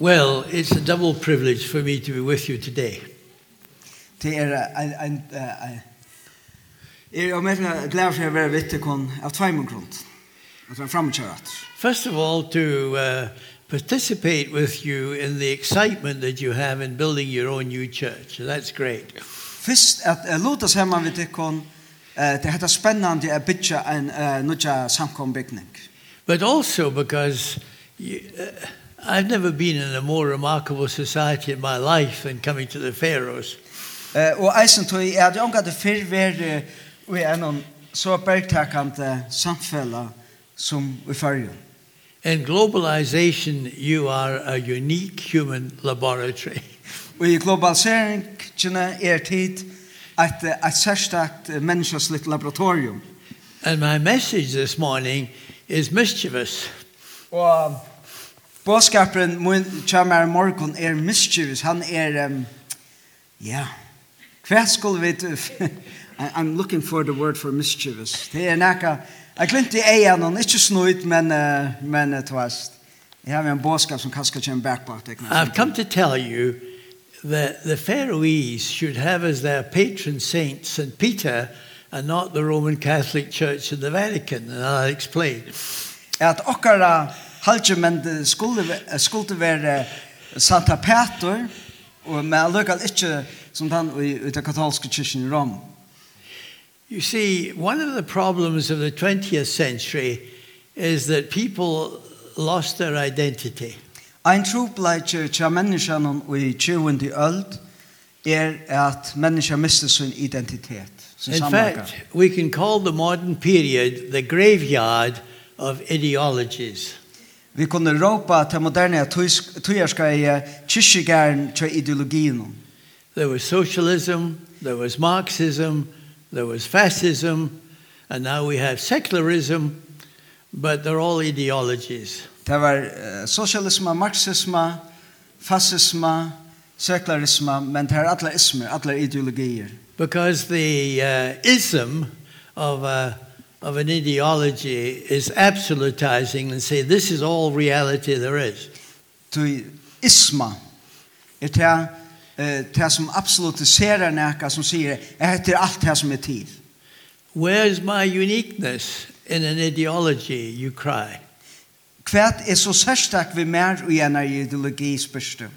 Well, it's a double privilege for me to be with you today. Det er en en er jo mer glad for å være vitt til kon av tveimun grunn. At være framkjøret. First of all to uh, participate with you in the excitement that you have in building your own new church. That's great. Fyrst at uh, låta seg man vitt til det heter spännande att bitja en uh, nya samkombygning. But also because you, uh, I've never been in a more remarkable society in my life than coming to the Faroes. Eh og eisen tog er at jeg hadde fyrr vært i en så bergtakande samfella som vi Førjen. In globalization you are a unique human laboratory. Og i globaliseringen er tid at et særstakt menneskeslitt laboratorium. And my message this morning is mischievous. Og Båskapen min kommer morgon er mischievous. Han er, um, ja, hva skulle vi til? I'm looking for the word for mischievous. Det er nekka, jeg glemte i egen, han er ikke snuit, men, uh, men uh, tvast. Jeg har en båskap som kanskje kommer back på. I've come to tell you that the Faroese should have as their patron saint St. Peter and not the Roman Catholic Church in the Vatican. And I'll explain. At okkara halde men det skulle skulle være Santa Peter og med lukkar ikke som den i, i den katolske kyrkjen i Rom. You see, one of the problems of the 20th century is that people lost their identity. Ein trupleitje tja menneskjanon i 20. öld er at menneska mister sin identitet. Sin In fact, we can call the modern period the graveyard of ideologies. Vi kunne råpa til moderne tøyerska i kyrkjegæren til ideologien. There was socialism, there was Marxism, there was fascism, and now we have secularism, but they're all ideologies. Det var uh, socialisme, marxisme, fascisme, sekularisme, men det er alle ismer, alle ideologier. Because the uh, ism of a of an ideology is absolutizing and say this is all reality there is. Tu isma er ta ta som absolutiserar näka som säger det er alt här som er tid. Where is my uniqueness in an ideology you cry? Kvært er så særstak við mer og einar ideologi spyrstu.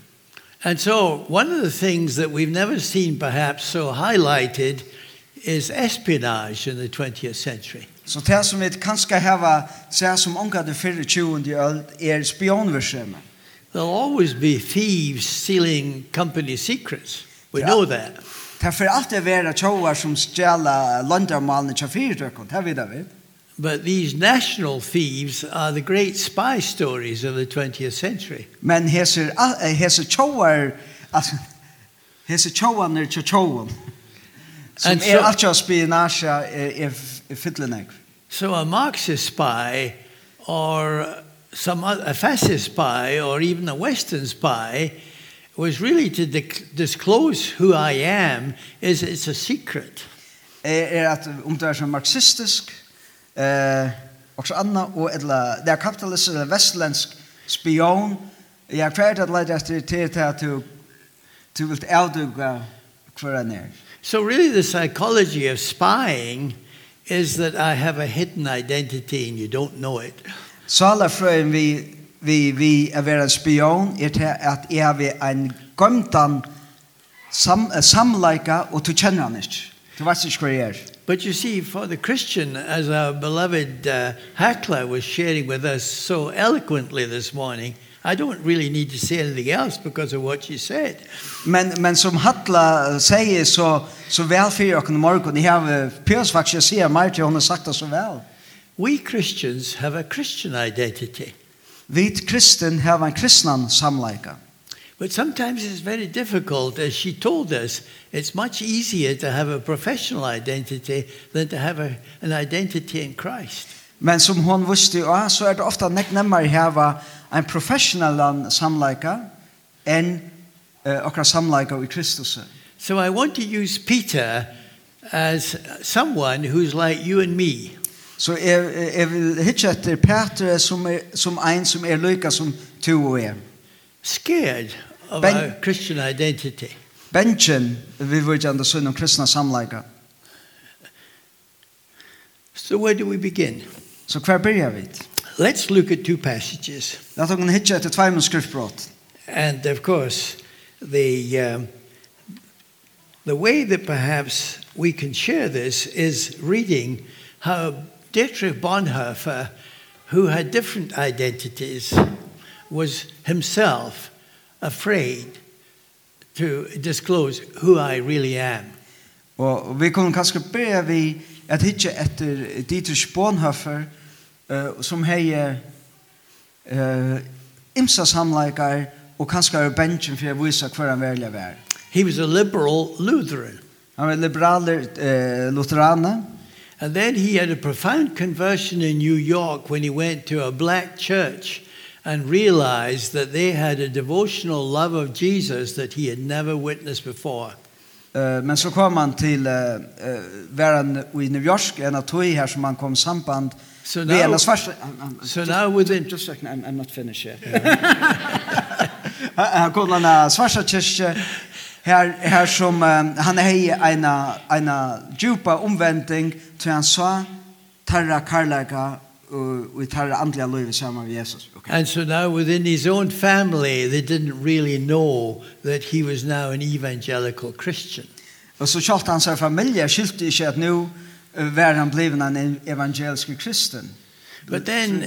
And so one of the things that we've never seen perhaps so highlighted is is espionage in the 20th century. Så det som vi kanskje har sett som omgå det fyrre 20. åld er spionverskjemme. There'll always be thieves stealing company secrets. We know that. Det får alltid være tjoar som stjela landarmalen til fyrtøkken, det vet vi. But these national thieves are the great spy stories of the 20th century. Men heser heser tjoar, altså heser tjoarne til tjoarne. Som and er so, alt jo spionasje er, er, er fytlenek. So a Marxist spy or some other, a fascist spy or even a Western spy was really to disclose who I am is it's a secret. Er, er at om det er som marxistisk eh, og så anna og edla, det er kapitalist eller vestlensk spion jeg kvært at leid etter til at du du vil avduga hver han er. So really the psychology of spying is that I have a hidden identity and you don't know it. Sala frøen vi vi vi er vera spion er til at jeg har en gømtan sam, samleika og du kjenner han ikke. Du vet ikke hva er. But you see, for the Christian, as our beloved uh, Hackler was sharing with us so eloquently this morning, I don't really need to say anything else because of what she said. Men men som Hatla säger så så väl för jag kan morgon i have Piers faktiskt mer til hon har sagt det så vel. We Christians have a Christian identity. Vi kristen har en kristnan samleika. But sometimes it's very difficult as she told us it's much easier to have a professional identity than to have a, an identity in Christ. Men som hon visste jo, så er det ofta nek nemmare hava en professional samleika enn uh, okra samleika i Kristus. So I want to use Peter as someone who's like you and me. Så jeg, jeg vil hitje etter Peter som, er, som ein som er lykka som to og er. Scared of ben, our Christian identity. Benchen vi vil gjerne sønne om kristna samleika. So where do we begin? Så hver byrja vi? Let's look at two passages. Lat oss hitje etter tvei skriftbrott. And of course, the... Um, The way that perhaps we can share this is reading how Dietrich Bonhoeffer, who had different identities, was himself afraid to disclose who I really am. Og vi kunne kanskje börja vi at hitje etter Dietrich Bonhoeffer, uh, som hei uh, imsa samleikar og kanskje er bensin for å vise hver han velja være. He was a liberal Lutheran. Han var liberal eh, lutheraner. And then he had a profound conversion in New York when he went to a black church and realized that they had a devotional love of Jesus that he had never witnessed before. Uh, men så kom han till uh, uh, världen i New York, en av tog här som han kom samband so now, med en. I'm, I'm, so just, now within... Just a second, I'm, I'm not finished yet. Han kom till en svarta kyrka Her, her som um, han hej ena ena djupa omvending til han sa tarra karlaga og i tarra andliga liv sammen med Jesus. Okay. And so now within his own family they didn't really know that he was now an evangelical Christian. Og så kjalt hans familie familj skilte at att nu var han blivit en evangelisk kristen. But then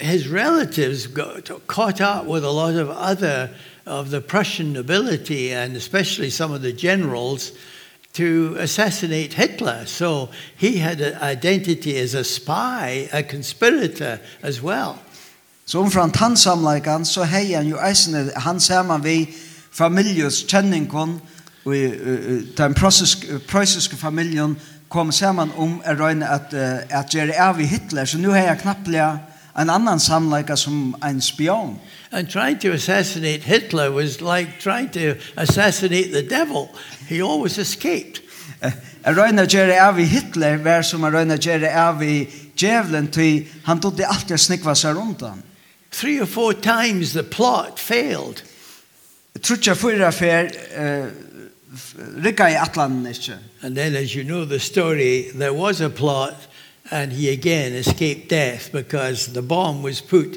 his relatives got caught up with a lot of other of the Prussian nobility and especially some of the generals to assassinate Hitler. So he had an identity as a spy, a conspirator as well. Så omfram tannsamleikan, så hei han jo eisene, han saman vi familjus kjenningon, og den preussiske familjen kom saman om er røyne at, at gjere av i Hitler, så nu hei jeg knapplega en annan samleika som en spion. And trying to assassinate Hitler was like trying to assassinate the devil. He always escaped. En røyna gjerri av i Hitler var som en røyna gjerri av i djevelen til han trodde alltid å snikva seg rundt han. Three or four times the plot failed. Trutja fyra fer rikka i atlanen ikkje. And then as you know the story, there was a plot and he again escaped death because the bomb was put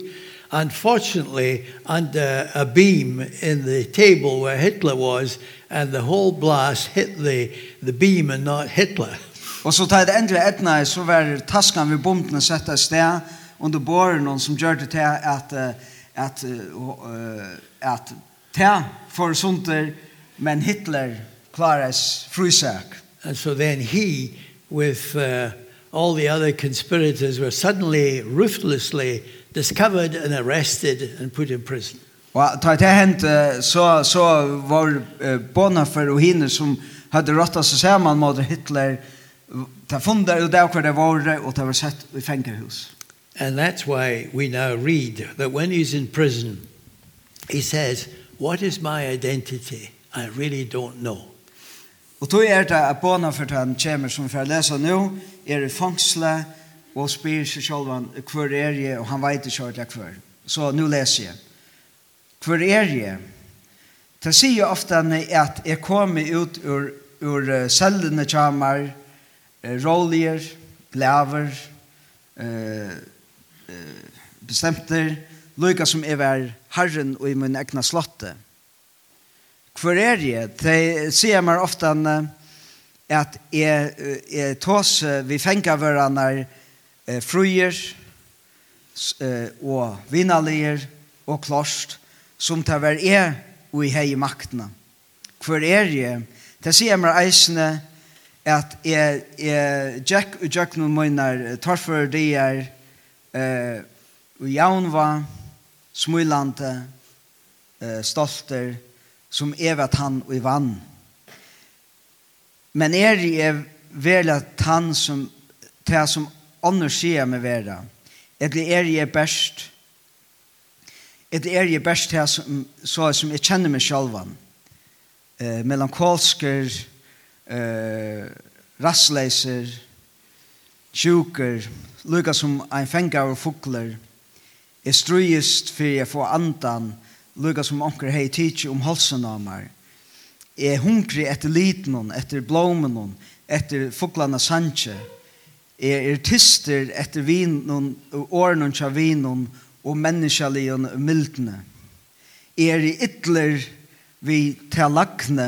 unfortunately under a beam in the table where Hitler was and the whole blast hit the the beam and not Hitler. Och så tar det ändliga etna så var taskan vid bomben satt där stä under borren någon som gjorde till att att att ta för sunter men Hitler klaras frusak. And so then he with uh, all the other conspirators were suddenly ruthlessly discovered and arrested and put in prison. Og ta det hent så så var bona för och hinner som hade råttat sig samman mot Hitler ta fonder och där kvar det var och det var sett i fängelse. And that's why we now read that when he's in prison he says what is my identity I really don't know. Og tog er det at båna for den kommer som vi får lese nå, er i fangsle og spyr seg selv hver er jeg, og han vet ikke hva hver. Så nå leser jeg. Hver er jeg? Det sier ofte at jeg kommer ut ur, ur cellene kommer, roljer, blaver, uh, bestemter, lykka som jeg var herren og i min egna slottet. Hvor er jeg? De sier meg ofte at jeg, jeg tås vi fenger hverandre eh, fruer eh, og vinnerliger og klost som tar hver er og i hei maktene. Hvor er jeg? De sier meg eisene at jeg, jeg gikk og gikk noen måneder tar for de er eh, og jaunva smulante eh, stolter som er at han og i vann. Men er i er vel at han som det som ånder sier med vera. Eller er i er best. Eller er i er best det som, så, som jeg kjenner meg selv, Eh, melankolsker, eh, rassleiser, tjuker, lukka som ein fengar og fukler, er strøyest fyrir jeg får andan, lukka som onker hei tidsi om halsen av meg. Jeg er hungrig etter liten, etter blåmen, etter fuglana sanje. Jeg er tyster etter vinen, åren tja vinen, og menneskeligen mildene. Jeg er i ytler vi til lakne,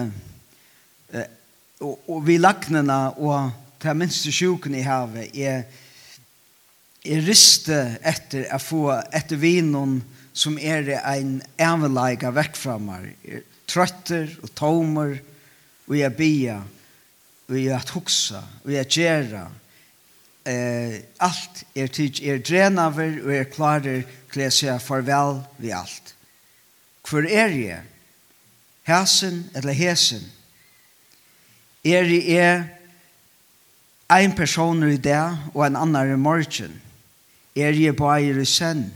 og, og vi laknene og til minste sjuken i havet. Jeg, jeg riste etter å få etter vinen, som er ein ævelaga vekk fra meg, trøtter og tomer, og jeg bia, og jeg at huksa, og jeg gjerra. Eh, alt er tid, er drenaver, og er klarer til jeg sier farvel vi alt. Hvor er jeg? Hesen eller hesen? Er jeg er ein person i dag og en annan i morgen? Er jeg bare i send?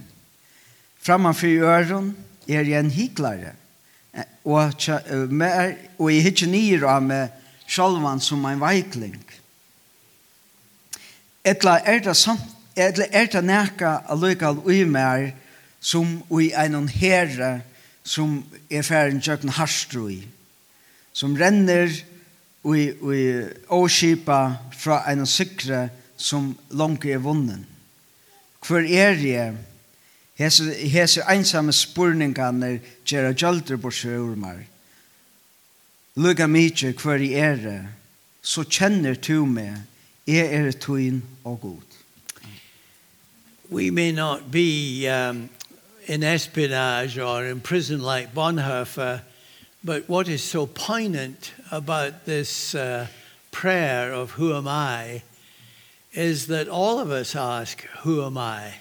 Frammanfyr øren er jeg en hiklare. Og, mer, og jeg hittir nyr av meg sjolvan som en veikling. Etla er det samt etla er det nekka allukal ui mer som ui einon herre som er færen tjøkken harstrui som renner ui, ui åskipa fra einon sikre som langt er vunnen. Hvor er jeg Hese, hese einsamme spurningane gjerra gjöldur borsi urmar. Luga mitje hver i ere, så kjenner tu meg, jeg er tuin og god. We may not be um, in espionage or in prison like Bonhoeffer, but what is so poignant about this uh, prayer of who am I is that all of us ask, who am I?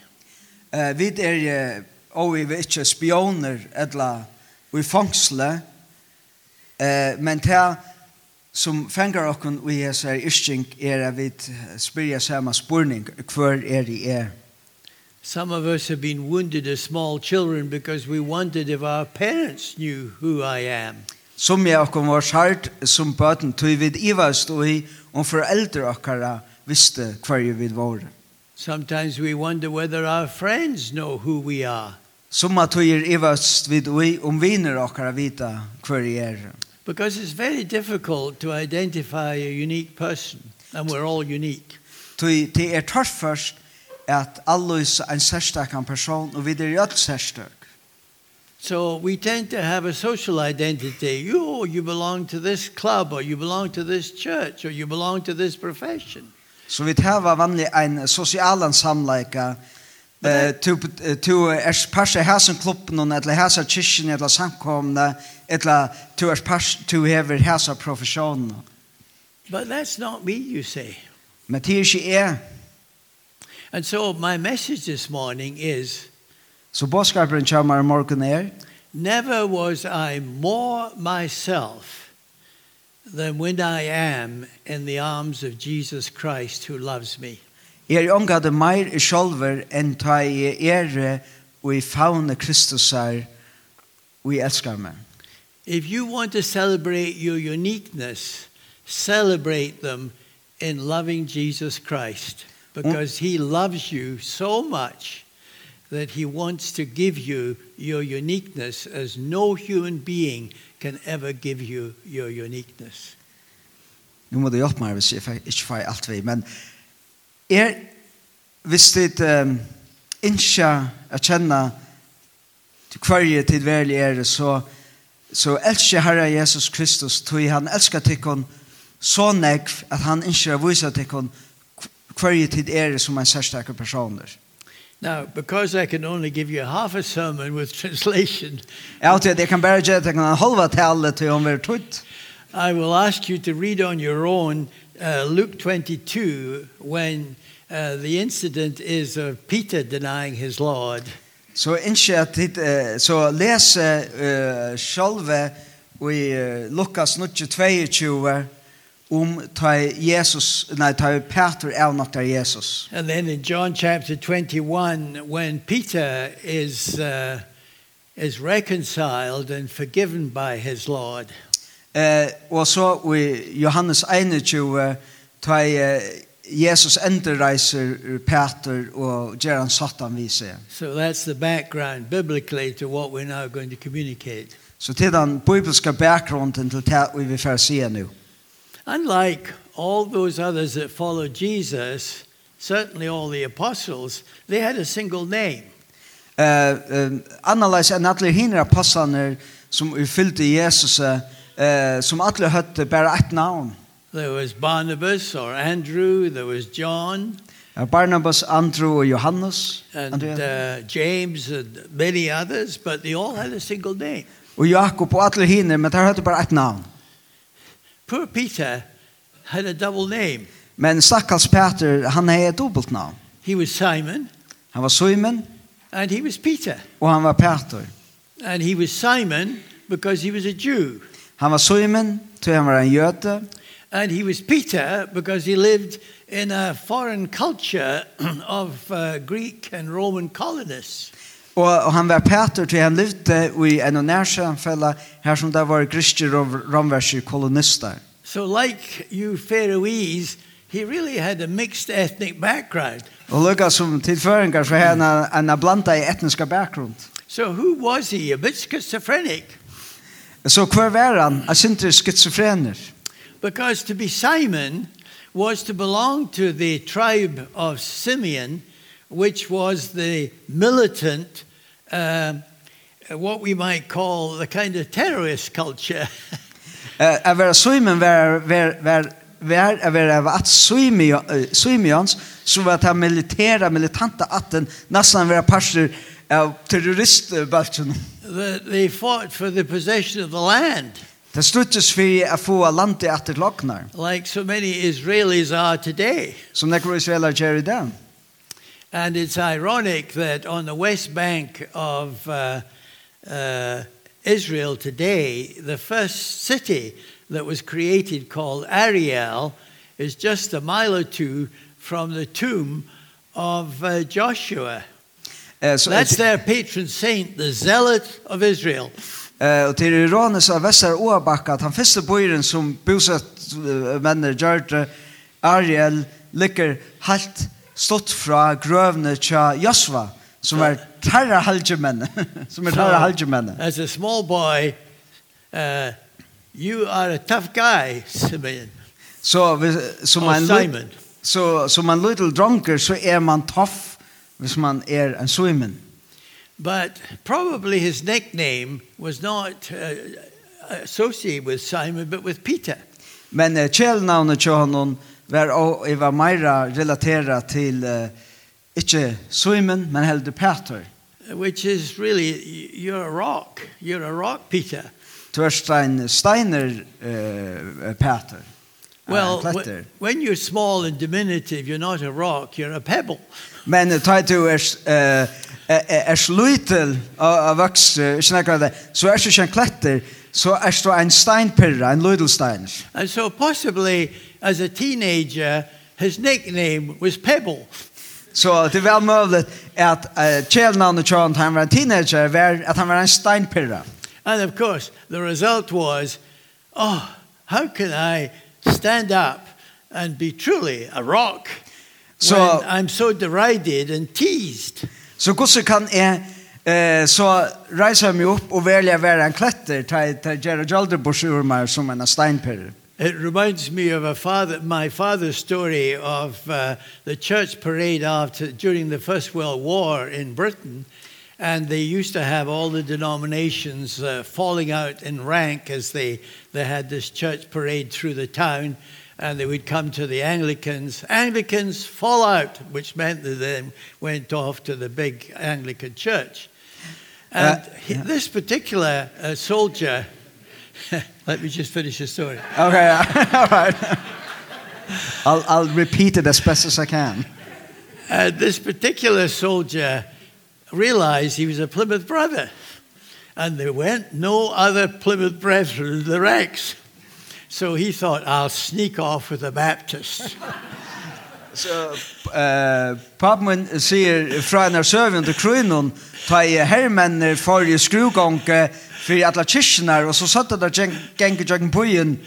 Eh, vi er og vi er ikke spioner eller vi fangsle, eh, men det som fenger okken er hese yrking er at vi spyrja samme spurning hver er i er. Some of us have been wounded as small children because we wondered if our parents knew who I am. Som jeg okken var skjart som bøten tog vi ivast og i om foreldre okkara visste hver vi var. Sometimes we wonder whether our friends know who we are. Summa tøyer evast vid vi om viner okkara vita kvar er. Because it's very difficult to identify a unique person and we're all unique. Tøy te er tørt først at allois ein særstakan person og við er alt særstak. So we tend to have a social identity. You you belong to this club or you belong to this church or you belong to this profession. Så vi tar vanlig en sosialan samleika. Eh tu tu er passa hasan klubben og eller hasa kyrkjen eller samkomna eller tu er pass tu hever hasa profession. But that's not me you say. Men det er ikke. And so my message this morning is Så boskaperen kommer i morgen er Never was I more myself than when I am in the arms of Jesus Christ who loves me. Er ongade meir sjolver enn ta i er og i faune Kristusar og i elskar meg. If you want to celebrate your uniqueness, celebrate them in loving Jesus Christ because he loves you so much that he wants to give you your uniqueness as no human being can can ever give you your uniqueness. Nu må du hjelpe meg hvis jeg ikke får alt vi, men er, hvis du um, ikke erkjenner til hver tid tilværlig er det, så, så elsker Herre Jesus Kristus, tog han elsker tikkun så nekv at han ikke viser tikkun hver tid er det som en særstakke personer. Now, because I can only give you half a sermon with translation. Ja, det jag kan bara ge dig en halva tal till om vi. I will ask you to read on your own uh, Luke 22 when uh, the incident is of Peter denying his Lord. Så inte att så läs själva i Lukas 22 om ta Jesus nei ta Peter er nok ta Jesus. And then in John chapter 21 when Peter is uh, is reconciled and forgiven by his Lord. Eh og så i Johannes 21 ta Jesus enterreiser Peter og ger han satan vi seg. So that's the background biblically to what we're now going to communicate. Så so, til den bibelske bakgrunden til det vi vil få se nå. Unlike all those others that followed Jesus, certainly all the apostles, they had a single name. Eh, analyse en alla hinner apostlarna som fyllde Jesus eh som alla hade bara ett namn. There was Barnabas or Andrew, there was John. Barnabas, Andrew og Johannes. And uh, James and many others, but they all had a single name. Og Jakob og alle hinner, men der hadde bare ett navn. Poor Peter had a double name. Men stackars Peter, han hade et dobbelt navn. He was Simon. Han var Simon. And he was Peter. Og han var Peter. And he was Simon because he was a Jew. Han var Simon, ty han var en jøte. And he was Peter because he lived in a foreign culture of uh, Greek and Roman colonists. Og, og han var Peter til han levde i en og nærsamfella her som det var griske romverske kolonister. So like you Faroese, he really had a mixed ethnic background. Og lukka som tilføringar så han en blanda i etniska background. So who was he? A bit schizophrenic. Så hver var han? Jeg synes skizofrener. Because to be Simon was to belong to the tribe of Simeon, which was the militant uh, what we might call the kind of terrorist culture. Eh var swimmen var var var var var att swimmi swimmians så var det militära militanta atten nästan var pastor av terroristbalchen. They fought for the possession of the land. Det stuttis för att få landet att loknar. Like so many Israelis are today. Som några israeler Jerry down. And it's ironic that on the west bank of uh, uh, Israel today, the first city that was created called Ariel is just a mile or two from the tomb of uh, Joshua. Uh, so That's their patron saint, the zealot of Israel. Eh och till Iranes av Västra Åbacka att han fäste bojen som bosatt männer gjort Ariel ligger helt stått fra grøvene til Josva, som er terra halgemenn, som er terra halgemenn. As a small boy, uh, you are a tough guy, Simeon. Så so, som man Simon. Så som man little drunker så er man tough hvis man er en Simon. But probably his nickname was not uh, associated with Simon but with Peter. Men uh, kjellnavnet til honom var og jeg var meira relateret til uh, ikke Simon, men heldig Peter. Which is really, you're a rock. You're a rock, Peter. Du er stein, steiner, uh, Peter. Well, uh, when you're small and diminutive, you're not a rock, you're a pebble. Men ta du er uh, er sluitel av vaks snakka det. Så er du en kletter, så er du en steinpirra, en ludelstein. And so possibly as a teenager, his nickname was Pebble. Så det var möjligt att uh, kälnamnet Sean han var en teenager var att han var en steinpirra. And of course the result was oh how can I stand up and be truly a rock so, when I'm so derided and teased. Så gosse kan jeg, eh så reiser mig og och välja vara en klätter til till Gerald Jalderbors ur mig som en steinpirra. It reminds me of a father, my father's story of uh, the church parade after, during the First World War in Britain. And they used to have all the denominations uh, falling out in rank as they, they had this church parade through the town. And they would come to the Anglicans. Anglicans fall out, which meant that they went off to the big Anglican church. And uh, yeah. this particular uh, soldier... Let me just finish the story. Okay, all right. I'll, I'll repeat it as best as I can. Uh, this particular soldier realized he was a Plymouth brother. And there went no other Plymouth brethren in the ranks. So he thought, I'll sneak off with the Baptists. så uh, Pabman sier fra när servant och kronor tar herrmänner i skrugånge för alla kyrkorna och så satt det där gänge jagen bojen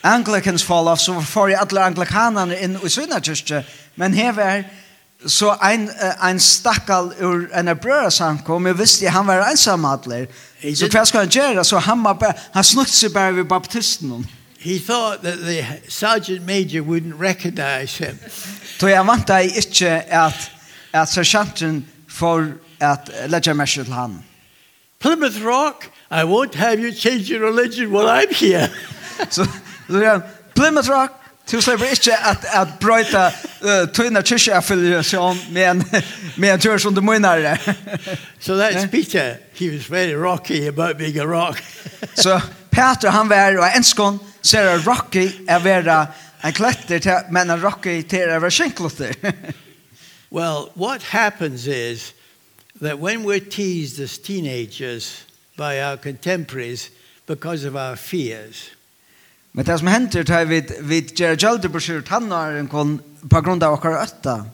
Anglicans fall off så för alla anglikanerna in i sina kyrkor men här var så ein ein stakkal ur en bröder som kom och visste han var ensam atler så vad skal han göra så han bara han snutte seg bara vid baptisten He thought that the sergeant major wouldn't recognize him. Då jag vantade inte at at sergeanten för at lägga märke til han. Plymouth Rock I won't have you change your religion while I'm here. Så så han Plymouth Rock Du slipper ikke at, at brøyta uh, tøyna kyrkjeaffiliasjon med en, med en som du munnare. so that's Peter. He was very rocky about being a rock. so Peter han var og enskon ser er rocky er vera en kletter til, men en rocky til er vera skinklotter. well, what happens is that when we're teased as teenagers, by our contemporaries because of our fears. Men det som henter tar vi vi ger gjaldur på sjur tannaren kon på grund av okkar ötta.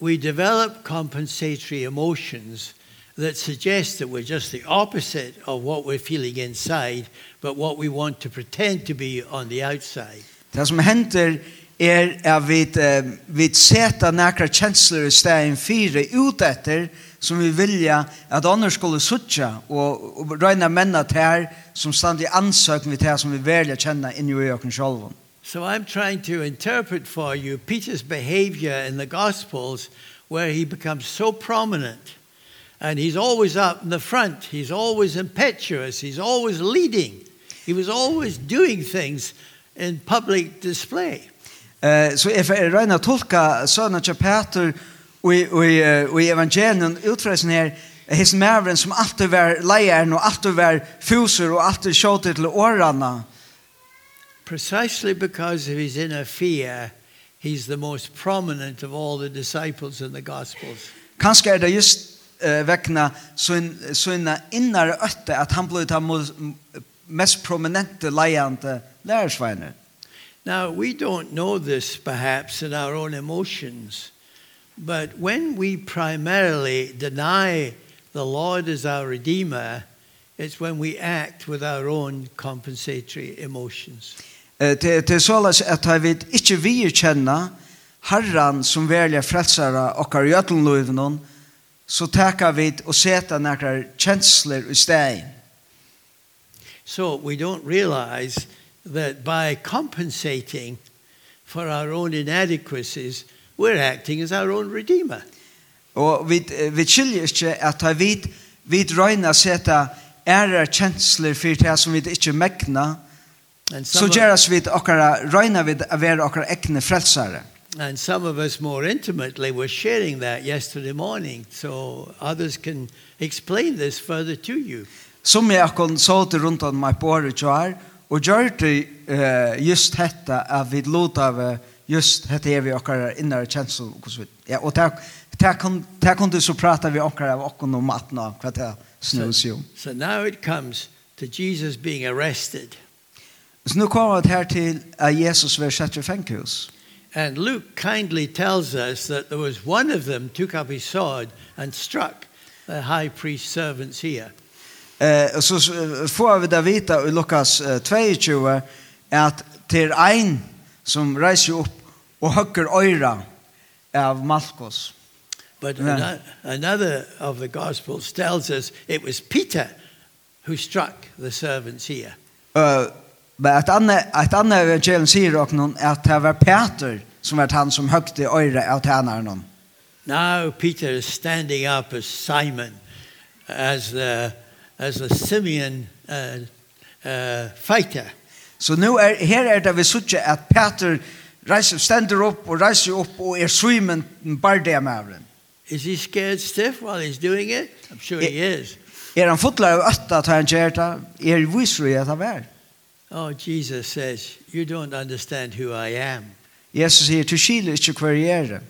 We develop compensatory emotions that suggest that we're just the opposite of what we're feeling inside but what we want to pretend to be on the outside. Det som henter er at vi vi seta nekra kjensler i stedet fire ut etter som vi vilja at andre skulle suttja og, og røyna menna til som stand i ansøkning vi til som vi velja kjenna inni i okken sjolven. So I'm trying to interpret for you Peter's behavior in the Gospels where he becomes so prominent and he's always up in the front, he's always impetuous, he's always leading, he was always doing things in public display. Uh, so if I røyna tolka sønna til Peter og og i evangelien utfrelsen her, his mævren som alltid var leieren og alltid var fuser og alltid sjåte til årene. Precisely because of his inner fear, he's the most prominent of all the disciples in the Gospels. Kanskje er det just uh, vekna sånne innare øtte at han ble ta mest prominente leiende lærersveiner. Now, we don't know this perhaps in our own emotions. But when we primarily deny the Lord as our Redeemer, it's when we act with our own compensatory emotions. Det er såles at vi ikke vi kjenne Herren som velger frelsere og i ødeløyvnen, så takker vi og setter noen kjensler i stedet. So we don't realize that by compensating for our own inadequacies, We're acting as our own redeemer. Og vi, vi skiljer ikke at da vi, vi røyner seta ære kjensler for det som vi ikke mekna, så gjøres vi okkara, røyna vi å være okkara ekne frelsare. And some of us more intimately were sharing that yesterday morning, so others can explain this further to you. Som jeg akkurat så til rundt om meg på året og gjør det just dette at vi lot av just hette er vi okkar innare kjensel og så vidt. Ja, og der kunne så prata vi okkar av okkar om maten og hva det snus jo. So now it comes to Jesus being arrested. Så nu kommer det her til at Jesus var sett i fengkhus. And Luke kindly tells us that there was one of them took up his sword and struck the high priest's servants here. Eh så får vi där vita i Lukas 22 att till en som reiser opp og høkker øyra av Malkos. But yeah. another of the Gospels tells us it was Peter who struck the servants here. Uh, men ett annat ett annat evangelium säger också någon at det var Peter som var han som högte öra av tjänaren. Now Peter is standing up as Simon as the as the Simeon uh, uh, fighter. Så nu er, her er det vi suttje at Peter reiser, stender opp og reiser opp og er svimen bare det med. Is he scared stiff while he's doing it? I'm sure he is. Er han fotlar av ötta att han gör det? Er visar jag att han? Oh, Jesus says, you don't understand who I am. Jesus sier, du skiler ikke hver jeg er.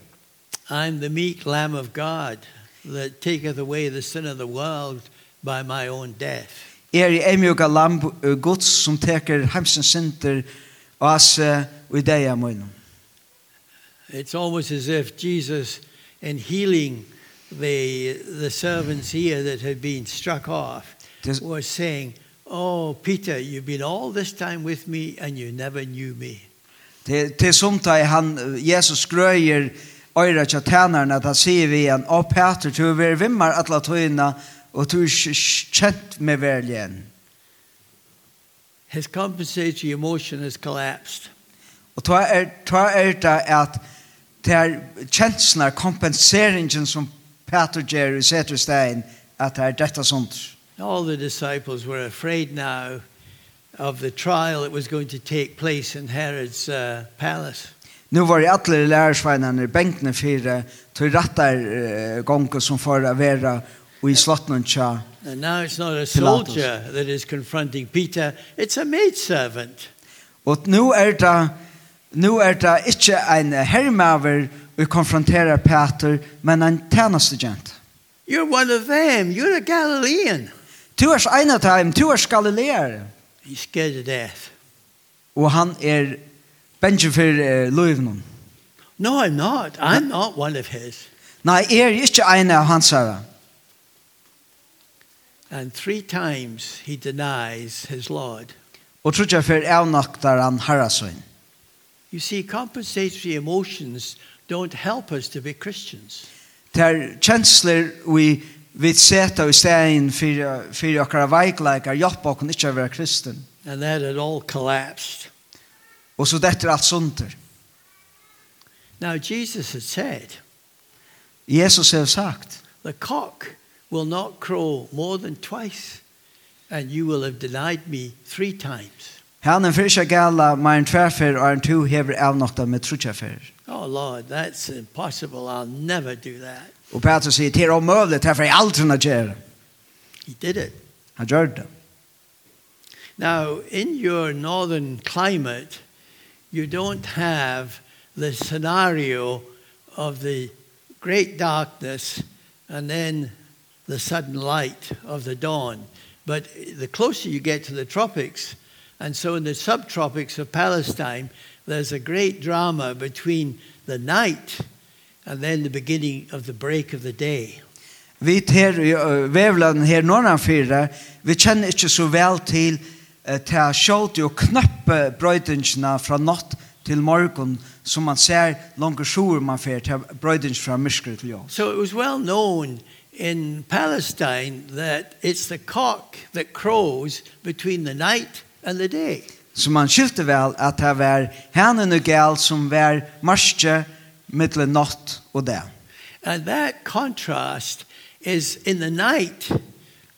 I'm the meek lamb of God that taketh away the sin of the world by my own death er i emjuka lamb gods som teker heimsens synder og asse og ideia munnen. It's almost as if Jesus in healing the the servants here that had been struck off was saying, "Oh Peter, you've been all this time with me and you never knew me." Det det som tar han Jesus gröjer Øyra tja tænaren at han sier vi igjen, «Å Peter, du er vimmar atla tøyna, og du er kjent med verden. His compensatory emotion has collapsed. Og ta er, ta er det at det er kjenslen, kompenseringen som Peter gjør i Seterstein, at det er dette sånt. All the disciples were afraid now of the trial that was going to take place in Herod's uh, palace. Nu var det alla lärarsvännerna i bänkna fyra till rattar uh, gånger som för att vara og i slottenen tja And now it's not a soldier Pilatus. that is confronting Peter, it's a maidservant. Og nu er det, nu er det ikke en herremaver vi konfronterer Peter, men en tjenestejent. You're one of them, you're a Galilean. Du er en av dem, du er galileer. He's scared to death. Og han er benjen for uh, løyvnen. No, I'm not. I'm not one of his. Nei, er ikke en av hans herre. And three times he denies his Lord. Og trutja fer avnaktar han harrasøyn. You see, compensatory emotions don't help us to be Christians. Ter kjensler vi vi seta i stein for, fyrir okkara veikleikar hjelpa okkur ikkje vera kristen. And that had all collapsed. Og så dette er alt sunter. Now Jesus had said, Jesus har sagt, the cock will not crow more than twice and you will have denied me three times. Han en fyrsta gala med en tvärfer och en tu hever av med trutchafer. Oh Lord, that's impossible. I'll never do that. Og Petrus säger, det är omöjligt, här får jag aldrig att göra. He did it. Han gjorde det. Now, in your northern climate, you don't have the scenario of the great darkness and then the sudden light of the dawn. But the closer you get to the tropics, and so in the subtropics of Palestine, there's a great drama between the night and then the beginning of the break of the day. Vi ter i Vevland her norranfyrre, vi kjenner ikke så vel til til skjåte og knappe brøydingsna fra natt til morgon som man ser langer sjor man fer til brøydings fra mysker til jord. So it was well known in Palestine that it's the cock that crows between the night and the day. Så man skilte vel at det var henne og gal som var marske mittle natt og det. And that contrast is in the night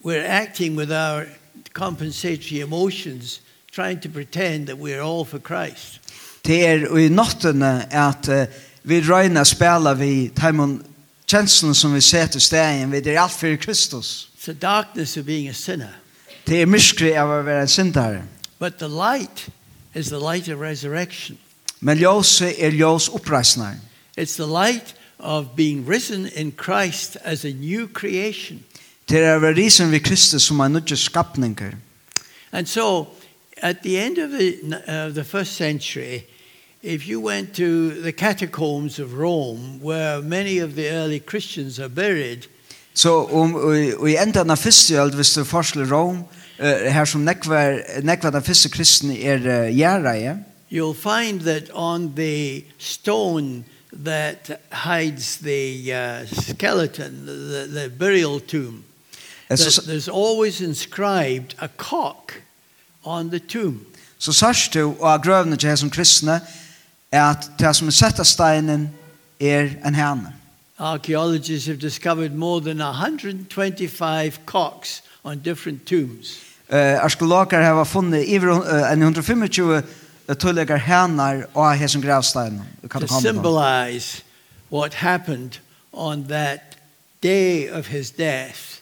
we're acting with our compensatory emotions trying to pretend that we're all for Christ. Det er i nattene at uh, vi røyner spela vi Timon kjenslen som vi ser til stegen, vi er alt for Kristus. It's the darkness of being a sinner. Det er myskri av å være en syndare. But the light is the light of resurrection. Men ljøse er ljós uppreisnar. It's the light of being risen in Christ as a new creation. Det er å risen ved Kristus som er nødvendig skapninger. And so, at the end of the, uh, the first century, if you went to the catacombs of Rome where many of the early Christians are buried Så om i enden av første alt, hvis du forskjell i uh, her som nekvar nekvar den første kristne er gjerreie, you'll find that on the stone that hides the uh, skeleton, the, the burial tomb, that there's always inscribed a cock on the tomb. Så sørst du, og av grøvene til som kristne, at det som er sett av steinen er en hane. Archaeologists have discovered more than 125 cocks on different tombs. Uh, Arkeologer har funnet iver uh, 125 tullegar hanar og hesen gravstein. To symbolize what happened on that day of his death,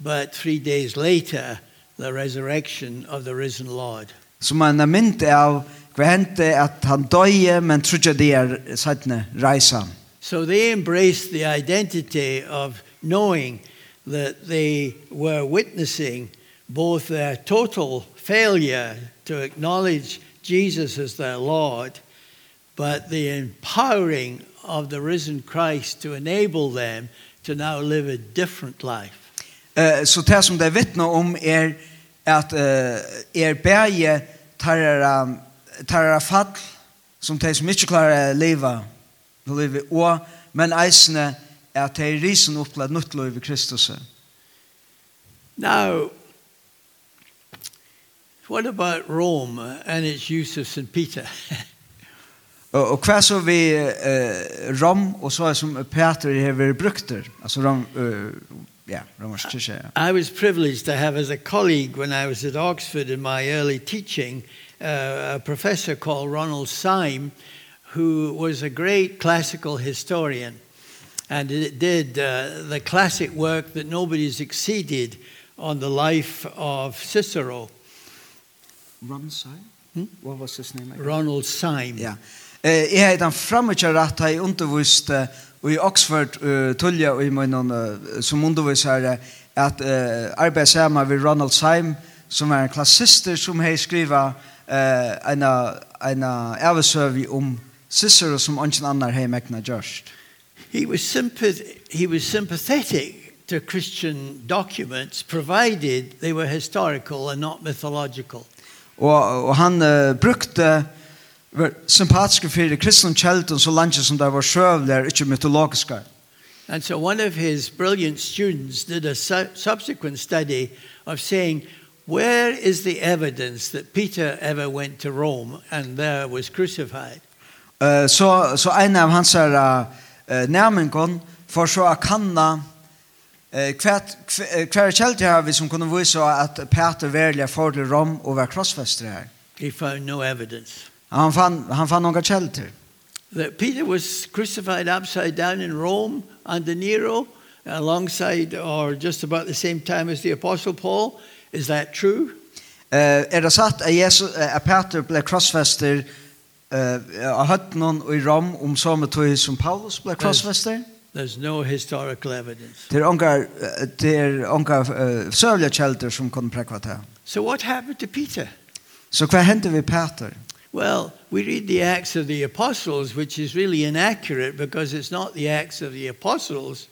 but three days later, the resurrection of the risen Lord. Som er mynd av Hva hendte at han døye, men trodde de er sattne reisa. So they embraced the identity of knowing that they were witnessing both their total failure to acknowledge Jesus as their Lord, but the empowering of the risen Christ to enable them to now live a different life. Eh så det som det vittnar om at att er bäge tar tar er fall som de som ikke klarer å leve på livet, og men eisene er at de risen opp til et nytt liv i Kristus. Now, what about Rome and its use of St. Peter? og, og hva så vi uh, Rom, og så er som Peter har brukt der, altså Rom, uh, yeah, Romersk. I was privileged to have as a colleague when I was at Oxford in my early teaching – uh, a professor called Ronald Syme, who was a great classical historian. And it did uh, the classic work that nobody's exceeded on the life of Cicero. Ronald Syme? Hmm? What was his name? Again? Ronald Syme. Yeah. Eh, jeg heter han fremmedkjær at undervist uh, i Oxford uh, tulja og i min uh, som undervisar uh, at uh, arbeta sammen ved Ronald Syme som er en klassister som har skrivet eh ena ena ävsövi om Cicero som ingen annan hej mäkna just. He was sympath he was sympathetic to Christian documents provided they were historical and not mythological. Och og han uh, brukte var sympatisk för kristna kjelten så langt som det var sjövlar inte mytologiska. And so one of his brilliant students did a su subsequent study of saying Where is the evidence that Peter ever went to Rome and there was crucified? Uh, så så en av hans här uh, nämningen för så att kanna eh kvärt kvärt kälte här vi som kunde visa att Peter välja för till Rom och var korsfäst där. He found no evidence. Han fann han fann några källor. That Peter was crucified upside down in Rome under Nero alongside or just about the same time as the apostle Paul Is that true? Eh er det sagt at Jesus at Peter ble krossfäster eh har hört någon i Rom om samme tid som Paulus ble krossfäster? There's no historical evidence. Det ongar det ongar sövliga källor som kan präkva det. So what happened to Peter? Så hva hendte vi Peter? Well, we read the Acts of the Apostles which is really inaccurate because it's not the Acts of the Apostles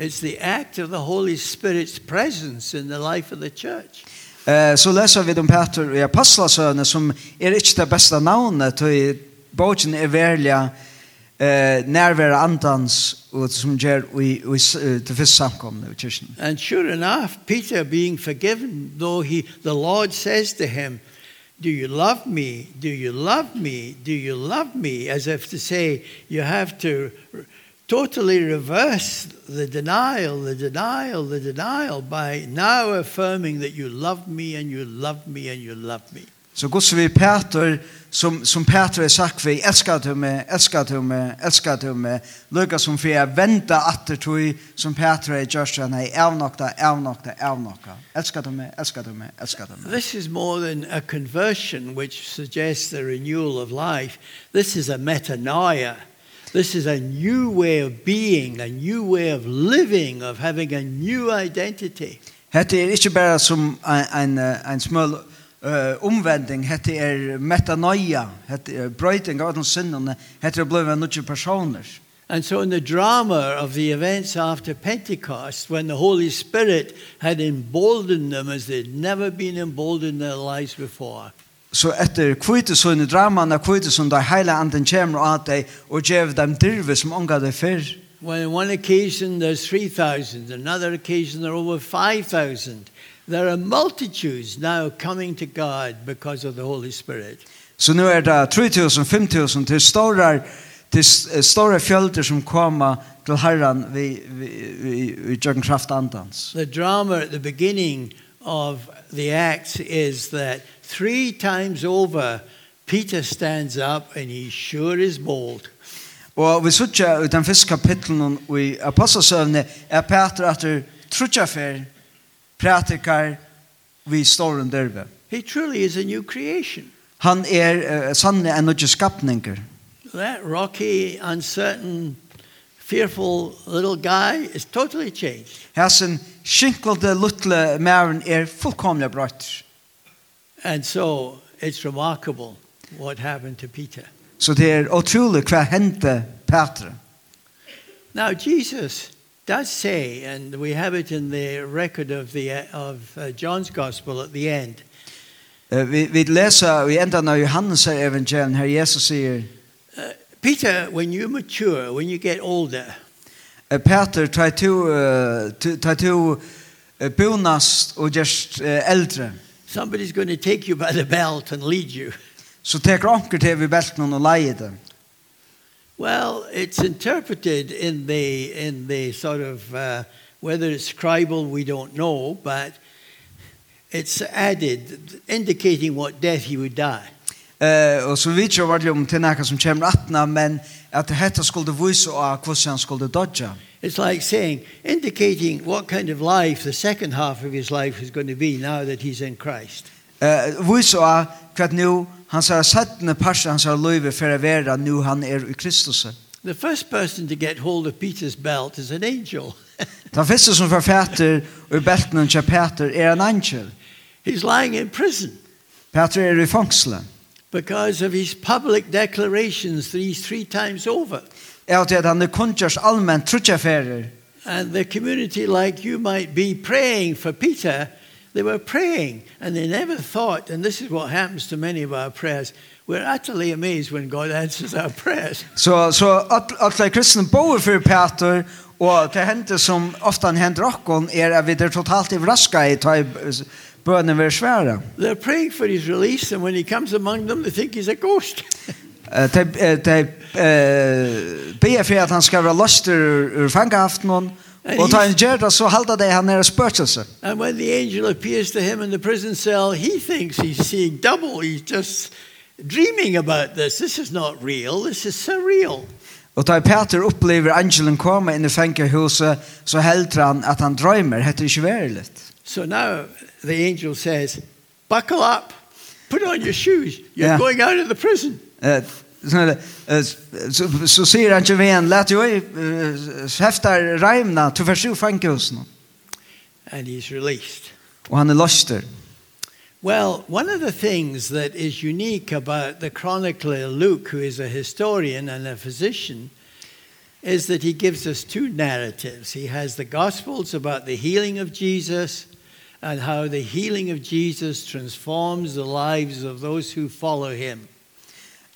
It's the act of the Holy Spirit's presence in the life of the church. Eh så läser vi om Peter i apostlasöner som är inte det bästa namnet till boken är välja eh närvaro andans och som ger vi vi till första samkomna i kyrkan. And sure enough Peter being forgiven though he the Lord says to him Do you love me? Do you love me? Do you love me? As if to say you have to totally reverse the denial, the denial, the denial by now affirming that you love me and you love me and you love me. Så Guds vi Peter, som, som Peter har sagt vi, älskar du mig, älskar du mig, älskar du mig. Lucka som för jag vänta venta det tror som Peter är just han er avnokta, avnokta, avnokta, Älskar du mig, älskar du mig, älskar du mig. This is more than a conversion which suggests the renewal of life. This is a metanoia. This is a new way of being, a new way of living, of having a new identity. Hetta er ikki bara sum ein ein small uh, omvending, hetta er metanoia, hetta er brøyting av den synden, hetta er blivit nýggir personar. And so in the drama of the events after Pentecost, when the Holy Spirit had emboldened them as they'd never been emboldened in their lives before så etter kvitesønne dramaen kvite sånne der hele anden kommer av deg og gjør dem dirve som unga deg før. Well, on one occasion there's 3,000, another occasion there are over 5,000. There are multitudes now coming to God because of the Holy Spirit. Så nu er det 3,000, 5,000 til store, til store fjölder som kommer til Herren vi, vi, vi, vi gjør kraft andans. The drama at the beginning of the Acts is that Three times over Peter stands up and he sure is bold. Og vi sutja ut den fyrsta kapitlen og i apostelsøvne er Peter etter trutja fer pratikar vi står under derbe. He truly is a new creation. Han er uh, sannlig en nødje skapninger. That rocky, uncertain, fearful little guy is totally changed. Hasen skinkelde lutle mæren er fullkomlig brøtt. And so it's remarkable what happened to Peter. Så det er utrolig hva hendte Peter. Now Jesus does say and we have it in the record of the of uh, John's gospel at the end. Uh, vi vi läser i ändan av Johannes evangelium här Jesus säger Peter when you mature when you get older uh, Peter try to uh, try to uh, bonast och just uh, äldre. Somebody's going to take you by the belt and lead you. Så tar onker til vi belten og leier dem. Well, it's interpreted in the in the sort of uh, whether it's scribal we don't know, but it's added indicating what death he would die. Eh, uh, och så vitt jag vart ju om till näka som kommer men at hetta skulle vise á hvordan skulle dodja. It's like saying indicating what kind of life the second half of his life is going to be now that he's in Christ. Eh vísa á kvat nú han sær sættna parsa han sær løyve fer å vera nú han er i Kristus. The first person to get hold of Peter's belt is an angel. Ta første som får og ur belten til Peter er en angel. He's lying in prison. Peter er i fangselen because of his public declarations these three times over. Ja, det han kunjers allmänt trutjeferer. And the community like you might be praying for Peter, they were praying and they never thought and this is what happens to many of our prayers. We're utterly amazed when God answers our prayers. Så så alla Christian boer for Peter og det händer som ofta händer er at vi er totalt överraskade i bönen være svære. They're praying for his release and when he comes among them they think he's a ghost. De de ber for at han skal være löster ur fångahaften og ta en gärda så halda de han är spørselse. And when the angel appears to him in the prison cell he thinks he's seeing double he's just dreaming about this this is not real this is surreal. Og tar Peter upplever angelen komme inn i fengehuset, så helter han at han drømmer. heter det ju. So now the angel says, buckle up, put on your shoes, you're yeah. going out of the prison. Uh, så säger han till vän, lät jag häftar rajmna, du försöker fanka oss. And he's released. Och han är löster. Well, one of the things that is unique about the chronicler Luke, who is a historian and a physician, is that he gives us two narratives. He has the Gospels about the healing of Jesus and how the healing of Jesus transforms the lives of those who follow him.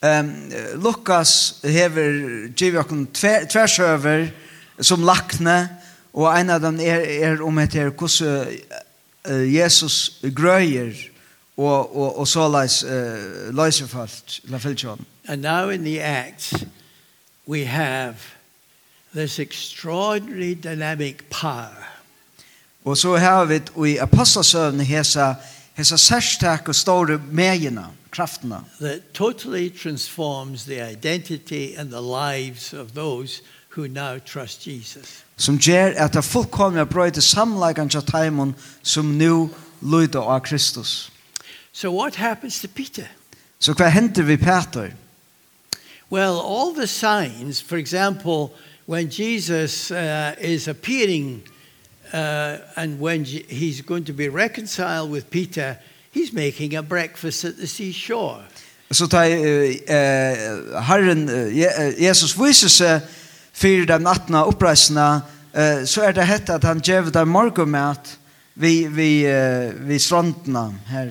Um, Lukas hever givet okkur tversøver som lakne, og en av dem er, er om etter hvordan uh, Jesus grøyer og, og, og så leis uh, løsefalt, la fylkjøren. And now in the Acts, we have this extraordinary dynamic power Og så har vi i apostelsøvn hesa hesa særstak og store megina, kraftene. That totally transforms the identity and the lives of those who now trust Jesus. Som ger at det fullkomna brøyde samlegan til taimon som nu lyder av Kristus. So what happens to Peter? Så hva hender vi Peter? Well, all the signs, for example, when Jesus uh, is appearing uh, and when he's going to be reconciled with Peter, he's making a breakfast at the seashore. Så ta eh Herren Jesus viser seg for den nattna oppreisna eh så er det hett at han gjev dem morgenmat vi vi vi strandna her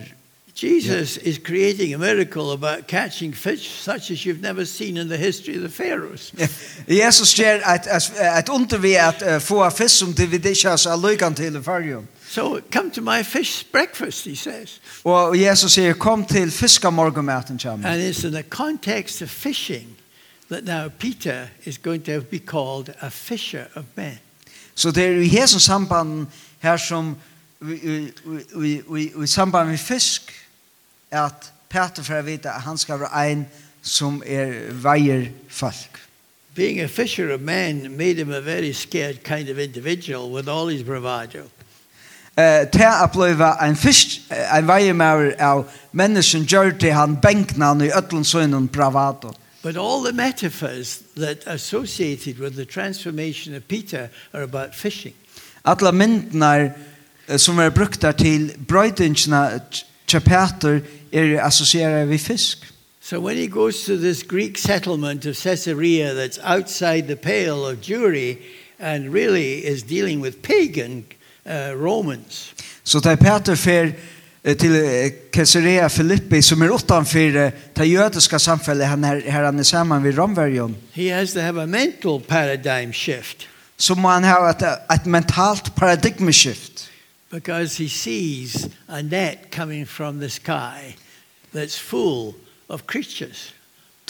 Jesus yeah. is creating a miracle about catching fish such as you've never seen in the history of the Pharaohs. Jesus ger at at under vi at få fisk som det vi ikke så lukan til Pharaoh. So come to my fish breakfast he says. Og Jesus sier kom til fiskamorgenmaten kjem. And it's in the context of fishing that now Peter is going to be called a fisher of men. Så det er i hesen samband her som vi, vi, vi, vi, vi samband med fisk at Peter får vite at han skal være en som er veier folk. Being a fisher of men made him a very scared kind of individual with all his bravado. Eh, ta uppleva en fisk, en veiemaur av mennesken gjør til han benkna i øtlensønnen bravado. But all the metaphors that are associated with the transformation of Peter are about fishing. Alla myndnar som er brukt til brøydingsna chapter er associerar við fisk. So when he goes to this Greek settlement of Caesarea that's outside the pale of Jewry and really is dealing with pagan uh, Romans. Så so, Peter fer til Caesarea Philippi som är utanför det jødiska samhället han är här han är samman vid Romvärjon. He has to have a mental paradigm shift. Så so, man har ett, ett mentalt paradigm shift because he sees a net coming from the sky that's full of creatures.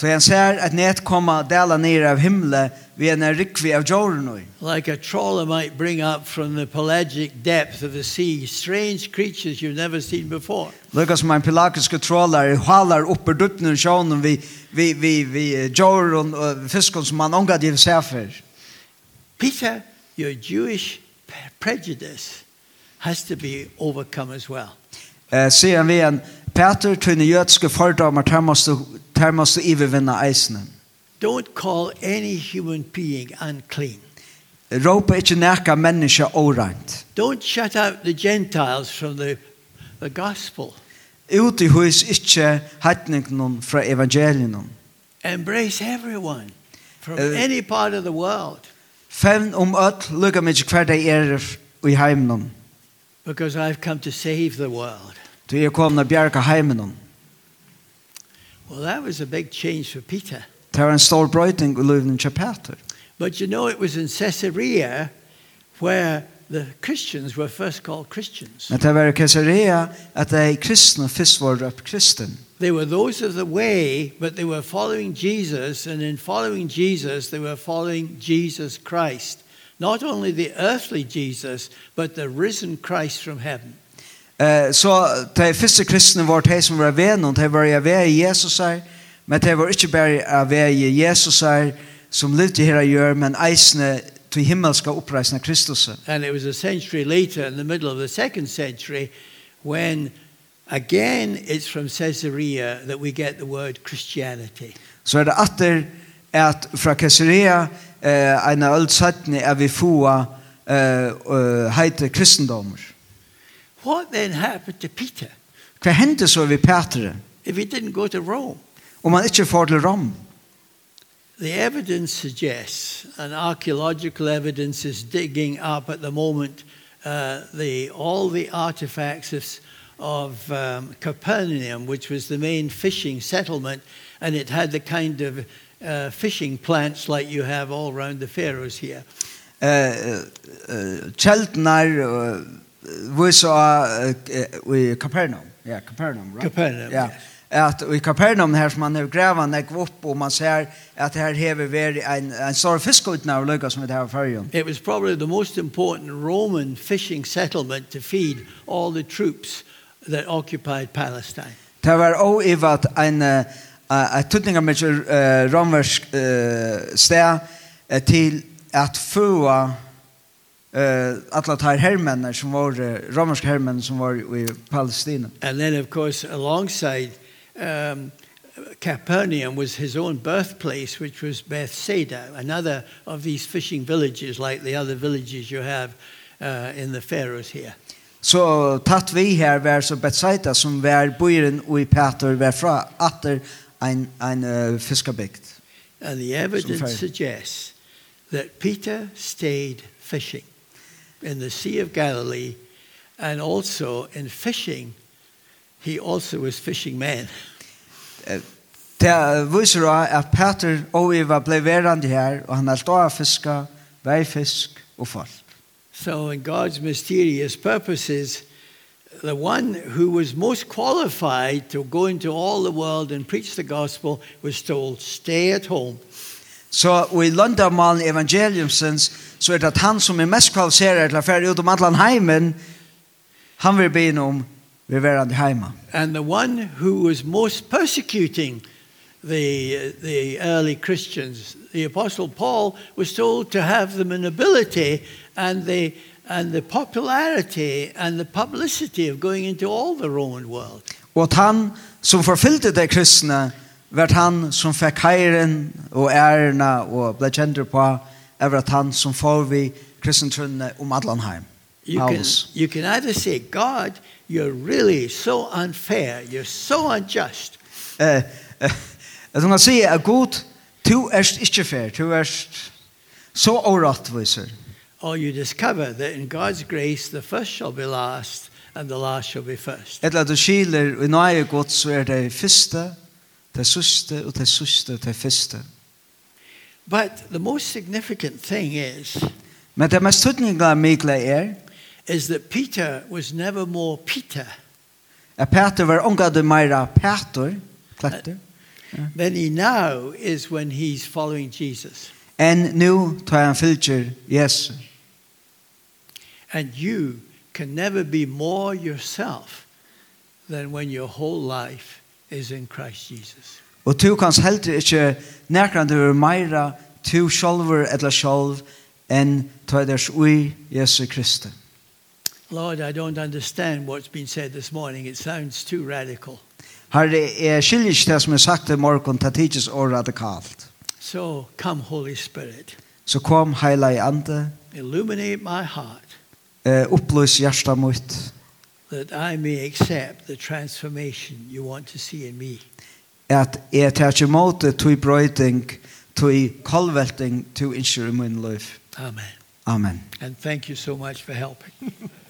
Så han ser at net komma dela ner av himle vid en rikvi av jorden. Like a trawler might bring up from the pelagic depth of the sea strange creatures you've never seen before. Lukas man pelagiska trawlar halar upp ur dupnen sjön vi vi vi vi jorden og fiskon som man ongar det ser för. Peter, your Jewish prejudice has to be overcome as well. Eh ser vi en Peter till den judiska fördomar där måste där måste övervinna eisen. Don't call any human being unclean. Europa ikkje nærka menneska orant. Don't shut out the Gentiles from the, the gospel. Uti hus ikkje hattningnon fra evangelienon. Embrace everyone from uh, any part of the world. Fevn om öll lukka mig hver dei er i heimnon. Because I've come to save the world. Du er komna og bjerga heimen. Well, that was a big change for Peter. Det var en stor brøyting i løyvnen til Peter. But you know, it was in Caesarea where the Christians were first called Christians. Men det var i Caesarea at de kristne først var røpt kristen. They were those of the way, but they were following Jesus, and in following Jesus, they were following Jesus Christ. Not only the earthly Jesus, but the risen Christ from heaven. Eh så de første kristne var de som var ved noen, de var ved Jesus her, men de var ikke bare ved Jesus her som levde her og gjør, men eisene til himmelska oppreisende Kristus. And it was a century later, in the middle of the second century, when again it's from Caesarea that we get the word Christianity. Så er det atter at fra Caesarea eh, en av øl er vi få eh, heite kristendommer. What then happened to Peter? Hva hendte så vi Petre? If he didn't go to Rome. Om han ikke får til Rom. The evidence suggests, and archaeological evidence is digging up at the moment, uh, the, all the artifacts of, of um, Capernaum, which was the main fishing settlement, and it had the kind of uh, fishing plants like you have all around the Faroes here. Eh Cheltnar vi så i Capernaum. Ja, Capernaum, right? Capernaum. Ja. At i Capernaum her som man har gräva när upp och man ser att här häver vi en en stor fiskutna och lucka som det här förrjun. It was probably the most important Roman fishing settlement to feed all the troops that occupied Palestine. Det var oivat en et tøtning av mye ramversk sted til at fua eh alla tar herrmänner som var romersk herrmän som var i Palestina. And then of course alongside um Capernaum was his own birthplace which was Bethsaida another of these fishing villages like the other villages you have uh in the Pharaohs here. Så tatt vi her var så Bethsaida som var og i Peter var fra atter ein, ein uh, Fiskerbeckt. And the evidence suggests that Peter stayed fishing in the Sea of Galilee and also in fishing he also was fishing man. Det viser at Peter og Eva ble verande her, og han alt av fiska, veifisk og folk. So in God's mysterious purposes, the one who was most qualified to go into all the world and preach the gospel was told, stay at home. Så so, i Lundamalen evangeliumsens så er det at han som er mest kvalifiserad til å fære ut om heimen, han vil be om vi være heima. And the one who was most persecuting the, the early Christians, the Apostle Paul, was told to have the in ability and they and the popularity and the publicity of going into all the Roman world. Och han som förfyllde de kristne, var han som fikk heiren og ärna og ble kjent på över at han som får vi kristentrunne om Adlanheim. You can, you can either say, God, you're really so unfair, you're so unjust. Eh, eh, som han säger, God, du erst ikke fair, du erst så årattviser or you discover that in God's grace the first shall be last and the last shall be first. Etla du skiler i nøye godt så er det første, det siste og det siste det første. But the most significant thing is Men det mest tøtninga mikla er is that Peter was never more Peter. A Peter var onga de meira Peter, klakter. Yeah. Than he now is when he's following Jesus. En nu tar han fylgjer Jesus. And you can never be more yourself than when your whole life is in Christ Jesus. Og tu kanst heldur ikkje nekran du er meira tu sjolver etla sjolv enn tøyders ui Jesu Kristi. Lord, I don't understand what's been said this morning. It sounds too radical. Herre, jeg skiljer ikke det som er sagt i morgen, det tidses og radikalt. So come Holy Spirit. Så so kom Heilige Ande. Illuminate my heart eh, oppløs hjertet mitt. That I may accept the transformation you want to see in me. At jeg tar ikke måte til brøyting, til kolvelting, til innskyld i min liv. Amen. Amen. And thank you so much for helping.